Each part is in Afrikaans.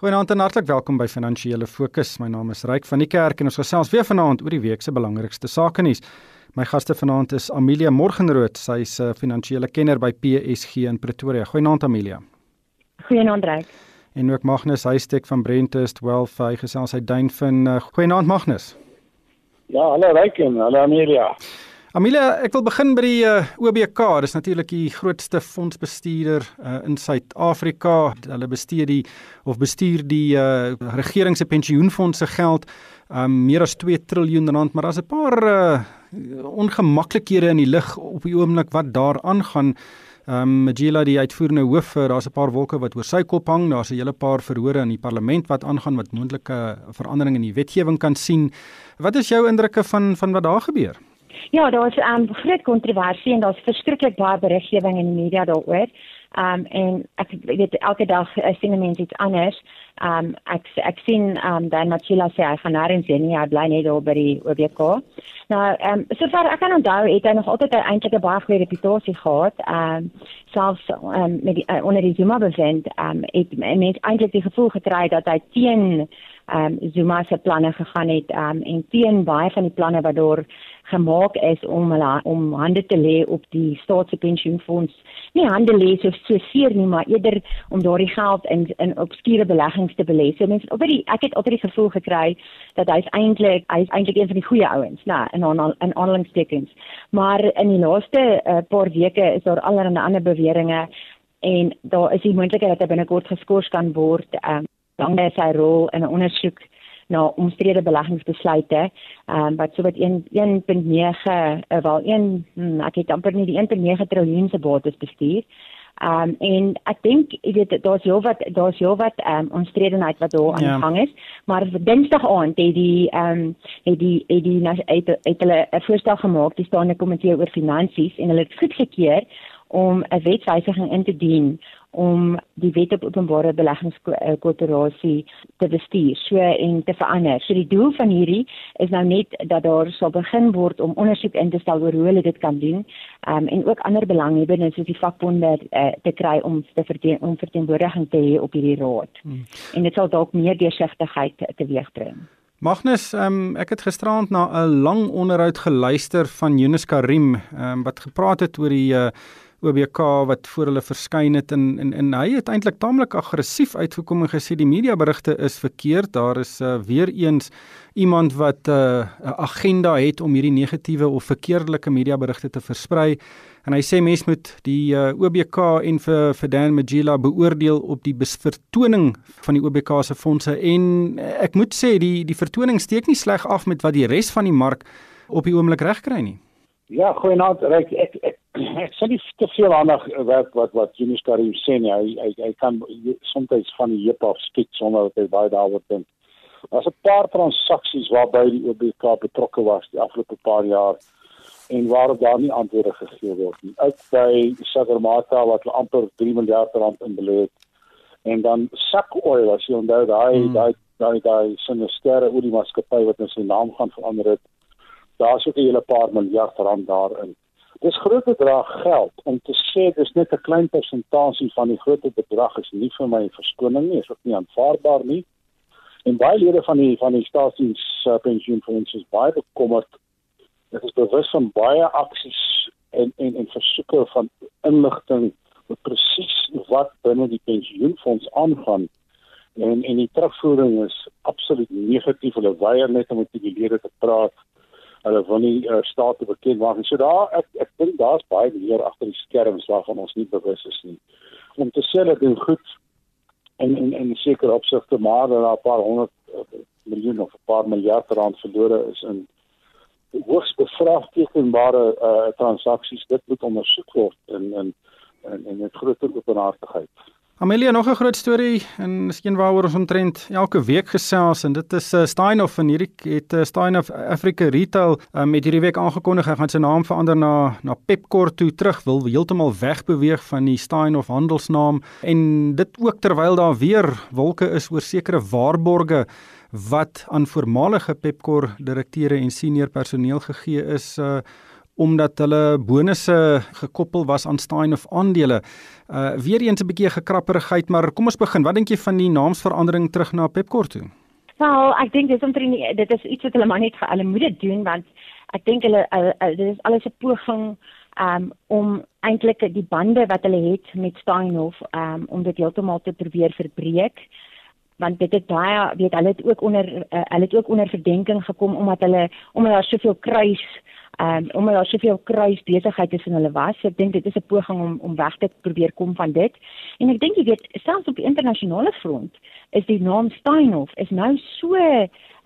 Goeienaand en hartlik welkom by Finansiële Fokus. My naam is Ryk van die Kerk en ons gesels weer vanaand oor die week se belangrikste sake nuus. My gaste vanaand is Amelia Morgenrood, sy is 'n finansiële kenner by PSG in Pretoria. Goeienaand Amelia. Goeienaand Ryk. En ook Magnus Huystek van Brentest Wealth, hy gesels hy Duinfin. Goeienaand Magnus. Ja, hallo Ryk en hallo Amelia. Amelia, ek wil begin by die uh, OBK. Dis natuurlik die grootste fondsbestuurder uh, in Suid-Afrika. Hulle bestuur die of bestuur die uh, regering se pensioenfonds se geld, um, meer as 2 triljoen rand, maar daar's 'n paar uh, ongemaklikhede in die lig op die oomblik wat daar aangaan. Ehm um, Magila die uitvoerende hoof, daar's 'n paar wolke wat oor sy kop hang. Daar's 'n hele paar verhore in die parlement wat aangaan wat moontlike veranderinge in die wetgewing kan sien. Wat is jou indrukke van van wat daar gebeur? Ja, daar is 'n um, groot kontroversie en daar's verskriklik baie beriggewing in die media daaroor. Um en ek weet elke dag uh, sien mense iets anders. Um ek ek sien um dan Machila sê hy gaan naar in sien hy bly net daar by die OBK. Nou um sover ek kan onthou het hy nog altyd 'n baie goeie reputasie gehad. Um selfs um met die, uh, onder die Zuma bevind um het mense eintlik die gevoel gekry dat hy teen um Zuma se planne gegaan het um en teen baie van die planne wat daar gemaak is om hulle om hande te lê op die staatspensioenfonds. Nie hande lê so so seer nie, maar eerder om daardie geld in in obskure beleggings te belê. So mense, op die ek het altyd die gevoel gekry dat hy's eintlik hy's eintlik een van die goeie ouens, nou in in in aanhalingstekens. Maar in die laaste uh, paar weke is daar allerlei ander beweringe en daar is die moontlikheid dat hy binnekort geskort kan word. Ehm um, dan is sy rol in 'n ondersoek na omstrede beleggingsbesluite um, wat so wat 1 1.9 uh, wel 1 hmm, ek het amper nie die 1.9 triljoen se bates bestuur. Ehm um, en ek dink jy weet daar's heel wat daar's heel wat ehm um, omstredenheid wat daar aan die ja. gang is, maar Dinsdag aand het die ehm um, het die het die het, het hulle 'n voorstel gemaak, die staande komitee oor finansies en hulle het goedgekeur om 'n wetswysiging in te dien om die wet op openbare beleggingskoöperasie te bestuur so en te verander. So die doel van hierdie is nou net dat daar sal begin word om ondersoek in te stel oor hoe hulle dit kan doen um, en ook ander belanghebbendes soos die vakbonde uh, te kry om te verteen, om verteenwoordiging te hê op hierdie raad. Hmm. En dit sal dalk meer deursigtigheid teweegbring. Magnus, um, ek het gisterand na 'n lang onderhoud geluister van Yunus Karim um, wat gepraat het oor die uh, OBK wat voor hulle verskyn het en en en hy het eintlik taamlik aggressief uitgekom en gesê die mediaberigte is verkeerd. Daar is uh, weer eens iemand wat eh, 'n uh, agenda het om hierdie negatiewe of verkeerdelike mediaberigte te versprei. En hy sê mense moet die uh, eh, OBK en vir vir Dan Magila beoordeel op die vertoning van die OBK se fondse en ek moet sê die die vertoning steek nie sleg af met wat die res van die mark op die oomblik regkry nie. Ja, goeienaand. Ek ek ek, ek sê nie te veel aandag wat wat wat Junis Karim sê nie. Hy hy hy kan soms van die heup af skiet sonder dat hy baie daaroor dink. Daar's 'n paar transaksies waarby die OBK betrokke was die afgelope paar jaar en waarop daar nie antwoorde gegee word nie. Uit by Sagarmata wat amper 3 miljard rand in belê het. En dan Sak Oil as jy onthou daai hmm. daai daai daai sinistere olie maatskappy wat nou sy naam gaan verander het daar's ook 'n hele paar miljard rand daarin. Dis groot bedrag geld om te sê dis net 'n klein persentasie van die groot bedrag is nie vir my verskoning nie, is ook nie aanvaarbaar nie. En baie lede van die van die staatsdiens uh, pensioenfonds is baie bekommerd. Dit is bewus van baie aksies en en en versoeke van inligting oor presies wat binne die pensioenfonds aangaan. En en die terugvoering is absoluut negatief. Hulle weier net om met die lede te praat hulle wil nie uh, state bekend maak nie. So daar ek ek dink daar's baie meer agter die skerms waarvan ons nie bewus is nie. Om te sê dat dit goed en en en seker opsigte maar dat daar 'n paar honderd uh, miljoen of 'n paar miljard rand verlore is in hoogs bevraagtekenbare uh, transaksies dit moet ondersoek word in in en en met groot openhartigheid. Amelia nog 'n groot storie en miskien waaroor ons omtrent elke week gesels en dit is uh, Steinhoff en hierdie het uh, Steinhoff Africa Retail uh, met hierdie week aangekondig. Hy gaan sy naam verander na na Pepkor toe terug wil heeltemal wegbeweeg van die Steinhoff handelsnaam en dit ook terwyl daar weer wolke is oor sekere waarborge wat aan voormalige Pepkor direkteure en senior personeel gegee is uh, omdat hulle bonusse gekoppel was aan Steinhoff aandele. Uh weer eens 'n bietjie gekrapperigheid, maar kom ons begin. Wat dink jy van die naamsverandering terug na Pepkor toe? Wel, ek dink dis omtrent dit is iets wat hulle maar net vir hulle moet doen want ek dink hulle dit is alles 'n poging um om eintlik die bande wat hulle het met Steinhoff um om dit heeltemal te probeer verbreek want dit het baie weet hulle het ook onder uh, hulle het ook onder verdenking gekom omdat hulle omdat daar soveel kruis um omdat daar soveel kruis besigheid tussen hulle was. Ek dink dit is 'n poging om om weg te probeer kom van dit. En ek dink jy weet selfs op die internasionale front is die naam Steinhoff is nou so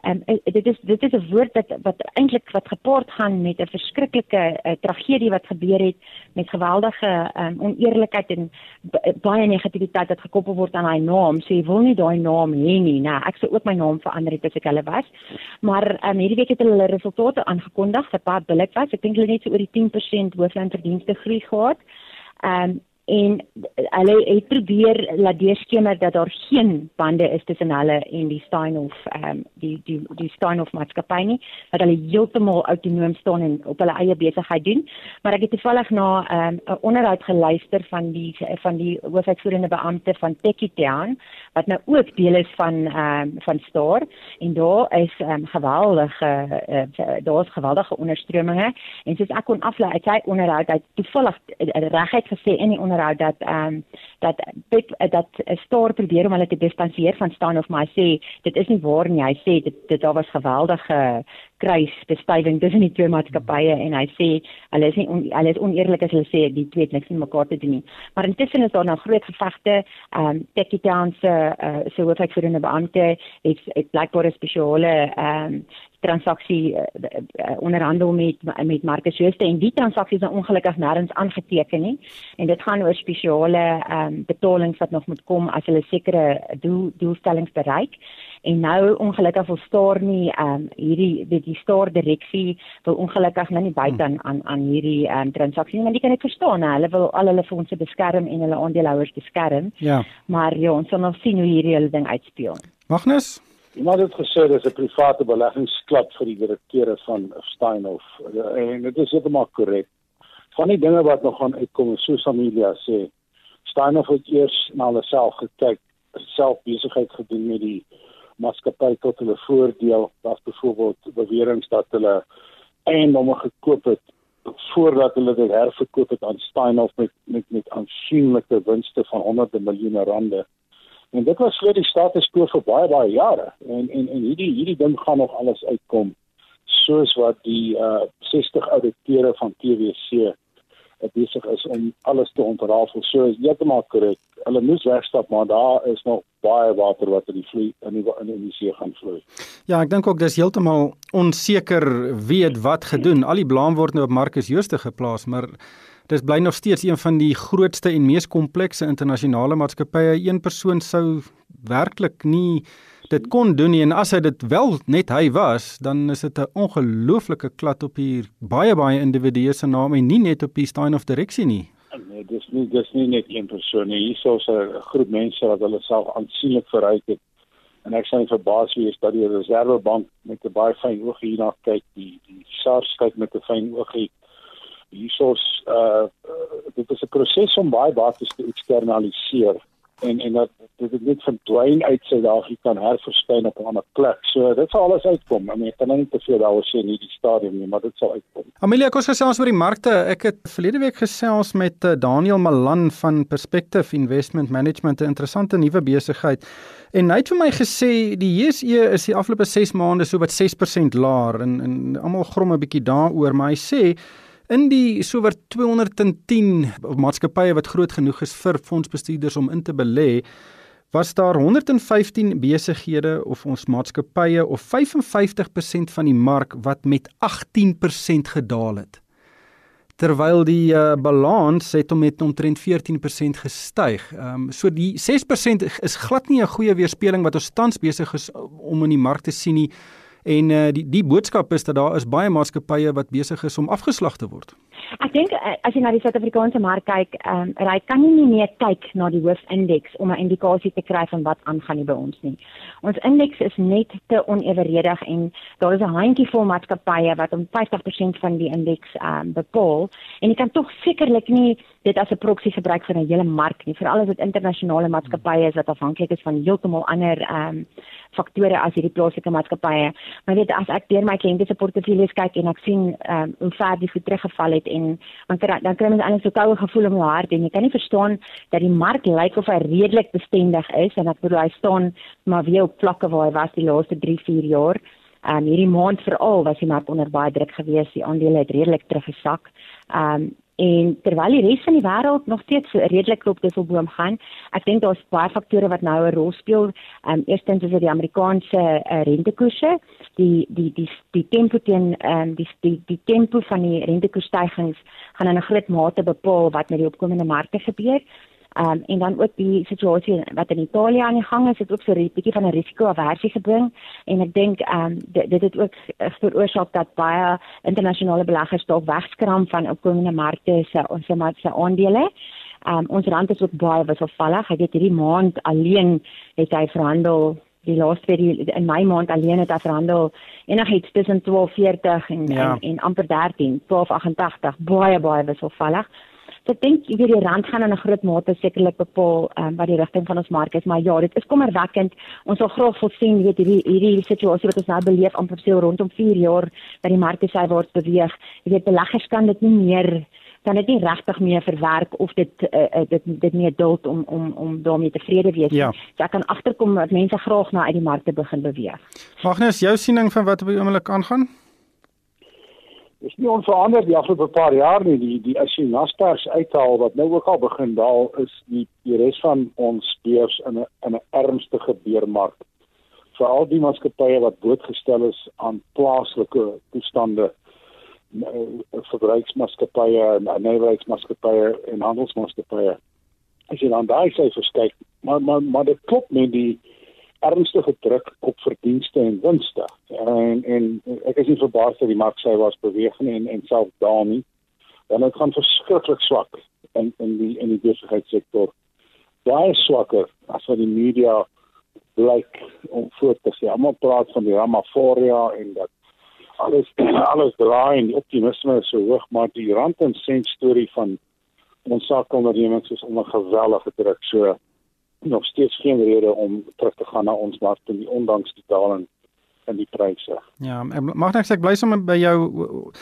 En um, dit is dit is 'n woord wat wat eintlik wat gepaard gaan met 'n verskriklike uh, tragedie wat gebeur het met geweldige um, oneerlikheid en baie negativiteit wat gekoppel word aan daai naam. So jy wil nie daai naam hê nie. Nou, ek sou ook my naam verander het as ek hulle was. Maar um, hierdie week het hulle resultate aangekondig wat baie billik was. Ek dink hulle het so oor die 10% hooflandverdienste groei gehad. Ehm um, en hulle het probeer laat deurskemer dat daar geen bande is tussen hulle en die Steinhoff ehm um, die die die Steinhoff maatskappy nie dat hulle heeltemal autonoom staan en op hulle eie besigheid doen. Maar ek het toevallig na ehm, 'n um, onderhoud geluister van die van die hoofuitvoerende beampte van Tekitown wat nou ook deel is van ehm um, van Star en daar is ehm um, geweldige uh, daar's geweldige onderströminge en soos ek kon aflei uit sy onderhoud uit toevallig uh, reguit gesê in die dat ehm um, dat Pep dat 'n stoor probeer om hulle te distansieer van staan of maar sê dit is nie waar nie. Hy sê dit dit daar was geweldige kruisbestuiving tussen die twee maatskappye en hy sê hulle is nie on, hulle is oneerlik as hulle sê die twee het niks met mekaar te doen nie. Maar intussen is daar nou groot gevegte. Ehm um, Tekitown se uh, se hoofuitvoerende beampte het 'n spesiale ehm um, transaksie uh, uh, onderhandel met met Marcus Jooste en die transaksie is nou ongelukkig nêrens aangeteken nie. En dit gaan oor spesiale ehm um, betalings wat nog moet kom as hulle sekere doel doelstellings bereik. En nou ongelukkig wil staar nie ehm um, hierdie die, die staar direksie wil ongelukkig nou nie buite aan aan, aan hierdie ehm um, transaksie maar jy kan dit verstaan hè. Hulle wil al hulle fondse beskerm en hulle aandeelhouers beskerm. Ja. Maar ja ons sal nog sien hoe hierdie hele ding uitspeel. Magnus Iemand het gesê dis 'n private beleggingsklub vir die direkteure van Steinhoff en dit is heeltemal korrek. Van die dinge wat nog gaan uitkom, so Samilia sê, Steinhoff het eers na hulle self gekyk, self besigheid gedoen met die maatskappy tot hulle voordeel. Daar's byvoorbeeld beweringe dat hulle eiendomme gekoop het voordat hulle dit herverkoop het aan Steinhoff met met met aansienlike winste van honderde miljoene rande. En dit was vir die status quo vir baie baie jare. En en en hierdie hierdie ding gaan nog alles uitkom soos wat die uh 60 ouditeure van TWC uh, besig is om alles te ontrafel. So is heeltemal korrek. Hulle moes wegstap, maar daar is nog baie water wat in die vloei in die in die see gaan vloei. Ja, ek dink ook dis heeltemal onseker wie het wat gedoen. Al die blame word nou op Marcus Jooste geplaas, maar Dis bly nog steeds een van die grootste en mees komplekse internasionale maatskappye. Een persoon sou werklik nie dit kon doen nie en as hy dit wel net hy was, dan is dit 'n ongelooflike klad op hier baie baie individue se name en nie net op die Stein of direksie nie. Nee, dis nie dis nie net een persoon nie. Hier is 'n groep mense wat hulle self aansienlik verryk het. En ek sê vir baas wie is dat die Reservebank met 'n baie fyn oog hierna kyk, die die SARS kyk met 'n fyn oog hier hiersoos uh, uh dit is 'n proses om baie bates te eksternaliseer en en dat dit net verdwyn uit Suid-Afrika kan herverskyn op 'n ander plek. So dit sal alles uitkom. I mean, ek kan nou nie te veel daaroor sê in hierdie stadium nie, maar dit sal uitkom. Amelia, kom ons gesels oor die markte. Ek het verlede week gesels met uh, Daniel Malan van Perspective Investment Management, 'n interessante nuwe besigheid. En hy het vir my gesê die JSE is die afgelope 6 maande so wat 6% laer en en almal grom 'n bietjie daaroor, maar hy sê In die sower 210 maatskappye wat groot genoeg is vir fondsbestuurders om in te belê, was daar 115 besighede of ons maatskappye of 55% van die mark wat met 18% gedaal het. Terwyl die uh, balans het om met omtrent 14% gestyg. Ehm um, so die 6% is glad nie 'n goeie weerspieëling wat ons tans besig is om in die mark te sien nie. En uh, die die boodskap is dat daar is baie maatskappye wat besig is om afgeslag te word. Ek dink eh, as jy na die Suid-Afrikaanse mark kyk, ehm um, hy kan nie meer kyk na die hoofindeks om 'n indikasie te kry van wat aangaan nie by ons nie. Ons indeks is net te oneweredig en daar is 'n handjievol maatskappye wat om 50% van die indeks ehm um, bepaal en jy kan tog sekerlik nie dit as 'n proksie gebruik vir 'n hele mark nie, veral as dit internasionale maatskappye is wat afhanklik is van heeltemal ander ehm um, faktore as hierdie plaaslike maatskappye. Maar weet as ek deur my kliënte se portefeuilles kyk en ek sien ehm um, hoe ver die goed teruggeval het en kry dan kry mens eintlik so koue gevoel om jou hart en jy kan nie verstaan dat die mark lyk of hy redelik bestendig is en ek bedoel hy staan maar weer op vlakke waar hy was die laaste 3, 4 jaar. Ehm um, hierdie maand veral was die mark onder baie druk geweest. Die aandele het redelik teruggesak. Ehm um, En terwyl die res van die wêreld nog steeds redelik op Dusselboom gaan, ek dink daar's baie faktore wat nou 'n rol speel. Ehm um, eerstens is dit die Amerikaanse uh, rentekoerse, die die die die tempo teen ehm um, die, die die tempo van die rentekoersstygings gaan in 'n groot mate bepaal wat met die opkomende markte gebeur. Um, en dan ook die situasie wat in Italië aan die gang is, het ook so 'n bietjie van 'n risiko-aversie gebring en ek dink um, dit, dit het ook veroorsaak dat baie internasionale beleggers dalk wegskram van opkomende markte se ons se aandele. Um, ons rand is ook baie wisselvallig. Ek weet hierdie maand alleen het hy verhandel die laaste die in my maand alleen het hy verhandel enigiets tussen 12.40 en, ja. en en amper 13 12.88 baie baie wisselvallig. So ek dink jy weet die rand gaan in 'n groot mate sekerlik bepaal um, wat die rigting van ons mark is, maar ja, dit is kommerwekkend. Ons sal graag wil sien weet hierdie hierdie situasie wat ons nou beleef amper so rondom 4 jaar dat die mark sy word beweeg. Jy weet beleggers kan dit nie meer kan dit nie regtig meer verwerk of dit uh, dit dit nie duld om om om daarmee tevrede wees nie. Ja. So ek kan agterkom dat mense graag na uit die markte begin beweeg. Magnus, jou siening van wat op die oomblik aangaan? Is nie onverander die afgelope paar jaar nie die die as jy Naspers uithaal wat nou ook al begin daal is die die res van ons beurs in 'n in 'n ernstige beermark vir al die maatskappye wat blootgestel is aan plaaslike toestande eh, verbruiksmaatskappye en nywerheidsmaatskappye en handelsmaatskappye. As jy dan daai syfers kyk maar maar maar dit klop met die ernstige druk op verdienste en winste. En en ek is nie verbaas dat die mark sy was beweeg nie en en self daal nie. Dan dit gaan verskriklik swak in in die in die besigheidssektor. Baie swakker as wat die media blyk om voor te sê. Almal praat van die Ramaphosa en dat alles alles draai en die optimisme is so hoog, maar die rand en sent storie van ons sakeondernemings is onder geweldige druk. So nog steeds geen rede om terug te gaan na ons markte nie ondanks die daling in die pryse. Ja, mag net sê ek bly sommer by jou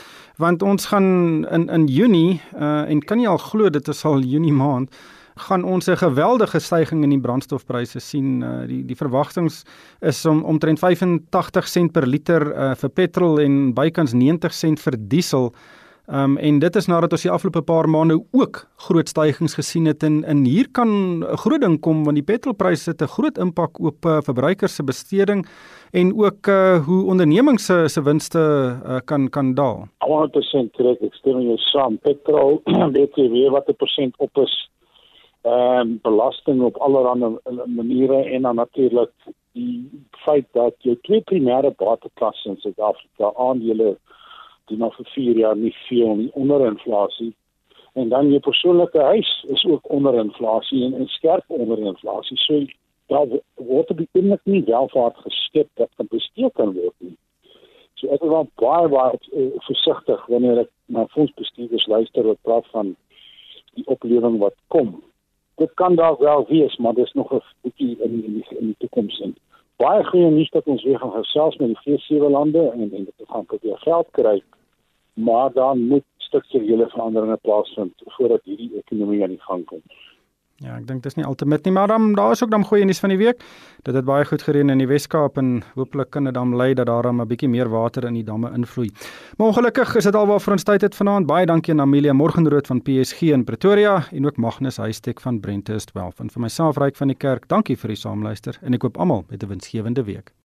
want ons gaan in in Junie uh, en kan jy al glo dit is al Junie maand gaan ons 'n geweldige stygings in die brandstofpryse sien. Uh, die die verwagtinge is om omtrent 85 sent per liter uh, vir petrol en bykans 90 sent vir diesel. Um, en dit is nadat ons die afgelope paar maande ook groot stygings gesien het en in hier kan 'n groot ding kom want die petrolpryse het 'n groot impak op uh, verbruikers se besteding en ook uh, hoe ondernemings se se winste uh, kan kan daal. 100% korrek, ek stem jou saam. Petrol weet jy weer wat die persent op is. Ehm um, belasting op allerlei maniere en dan natuurlik die feit dat jou twee primêre bateklasse in Suid-Afrika aandele die nog vir 4 jaar nie veel nie onder inflasie. En dan jou persoonlike huis is ook onder inflasie en, en skerp onder inflasie. So daar word die oomblik nie welvaart geskep wat kan bestee kan word nie. So ek is wel baie baie uh, versigtig wanneer ek na fondsbestuurders luister wat praat van die oplewing wat kom. Dit kan dalk wel wees, maar dis nog 'n bietjie in die in die toekoms sien baie goeie nuus dat ons weer gaan gesels met die G7 lande en en dit gaan probeer geld kry. Maar dan moet strukturele veranderinge plaasvind voordat hierdie ekonomie aan die gang kom. Ja, ek dink dis nie altemit nie, maar dan daar is ook dan goeie nuus van die week. Dit het baie goed gereën in die Wes-Kaap en hooplik kan dit dan lei dat daar 'n bietjie meer water in die damme invloei. Maar ongelukkig is dit alwaar vir ons tyd het vanaand. Baie dankie aan Amelia Morgenrood van PSG in Pretoria en ook Magnus Huystek van Brentest 12 en vir myself ryk van die kerk. Dankie vir die saamluister en ek hoop almal het 'n winsgewende week.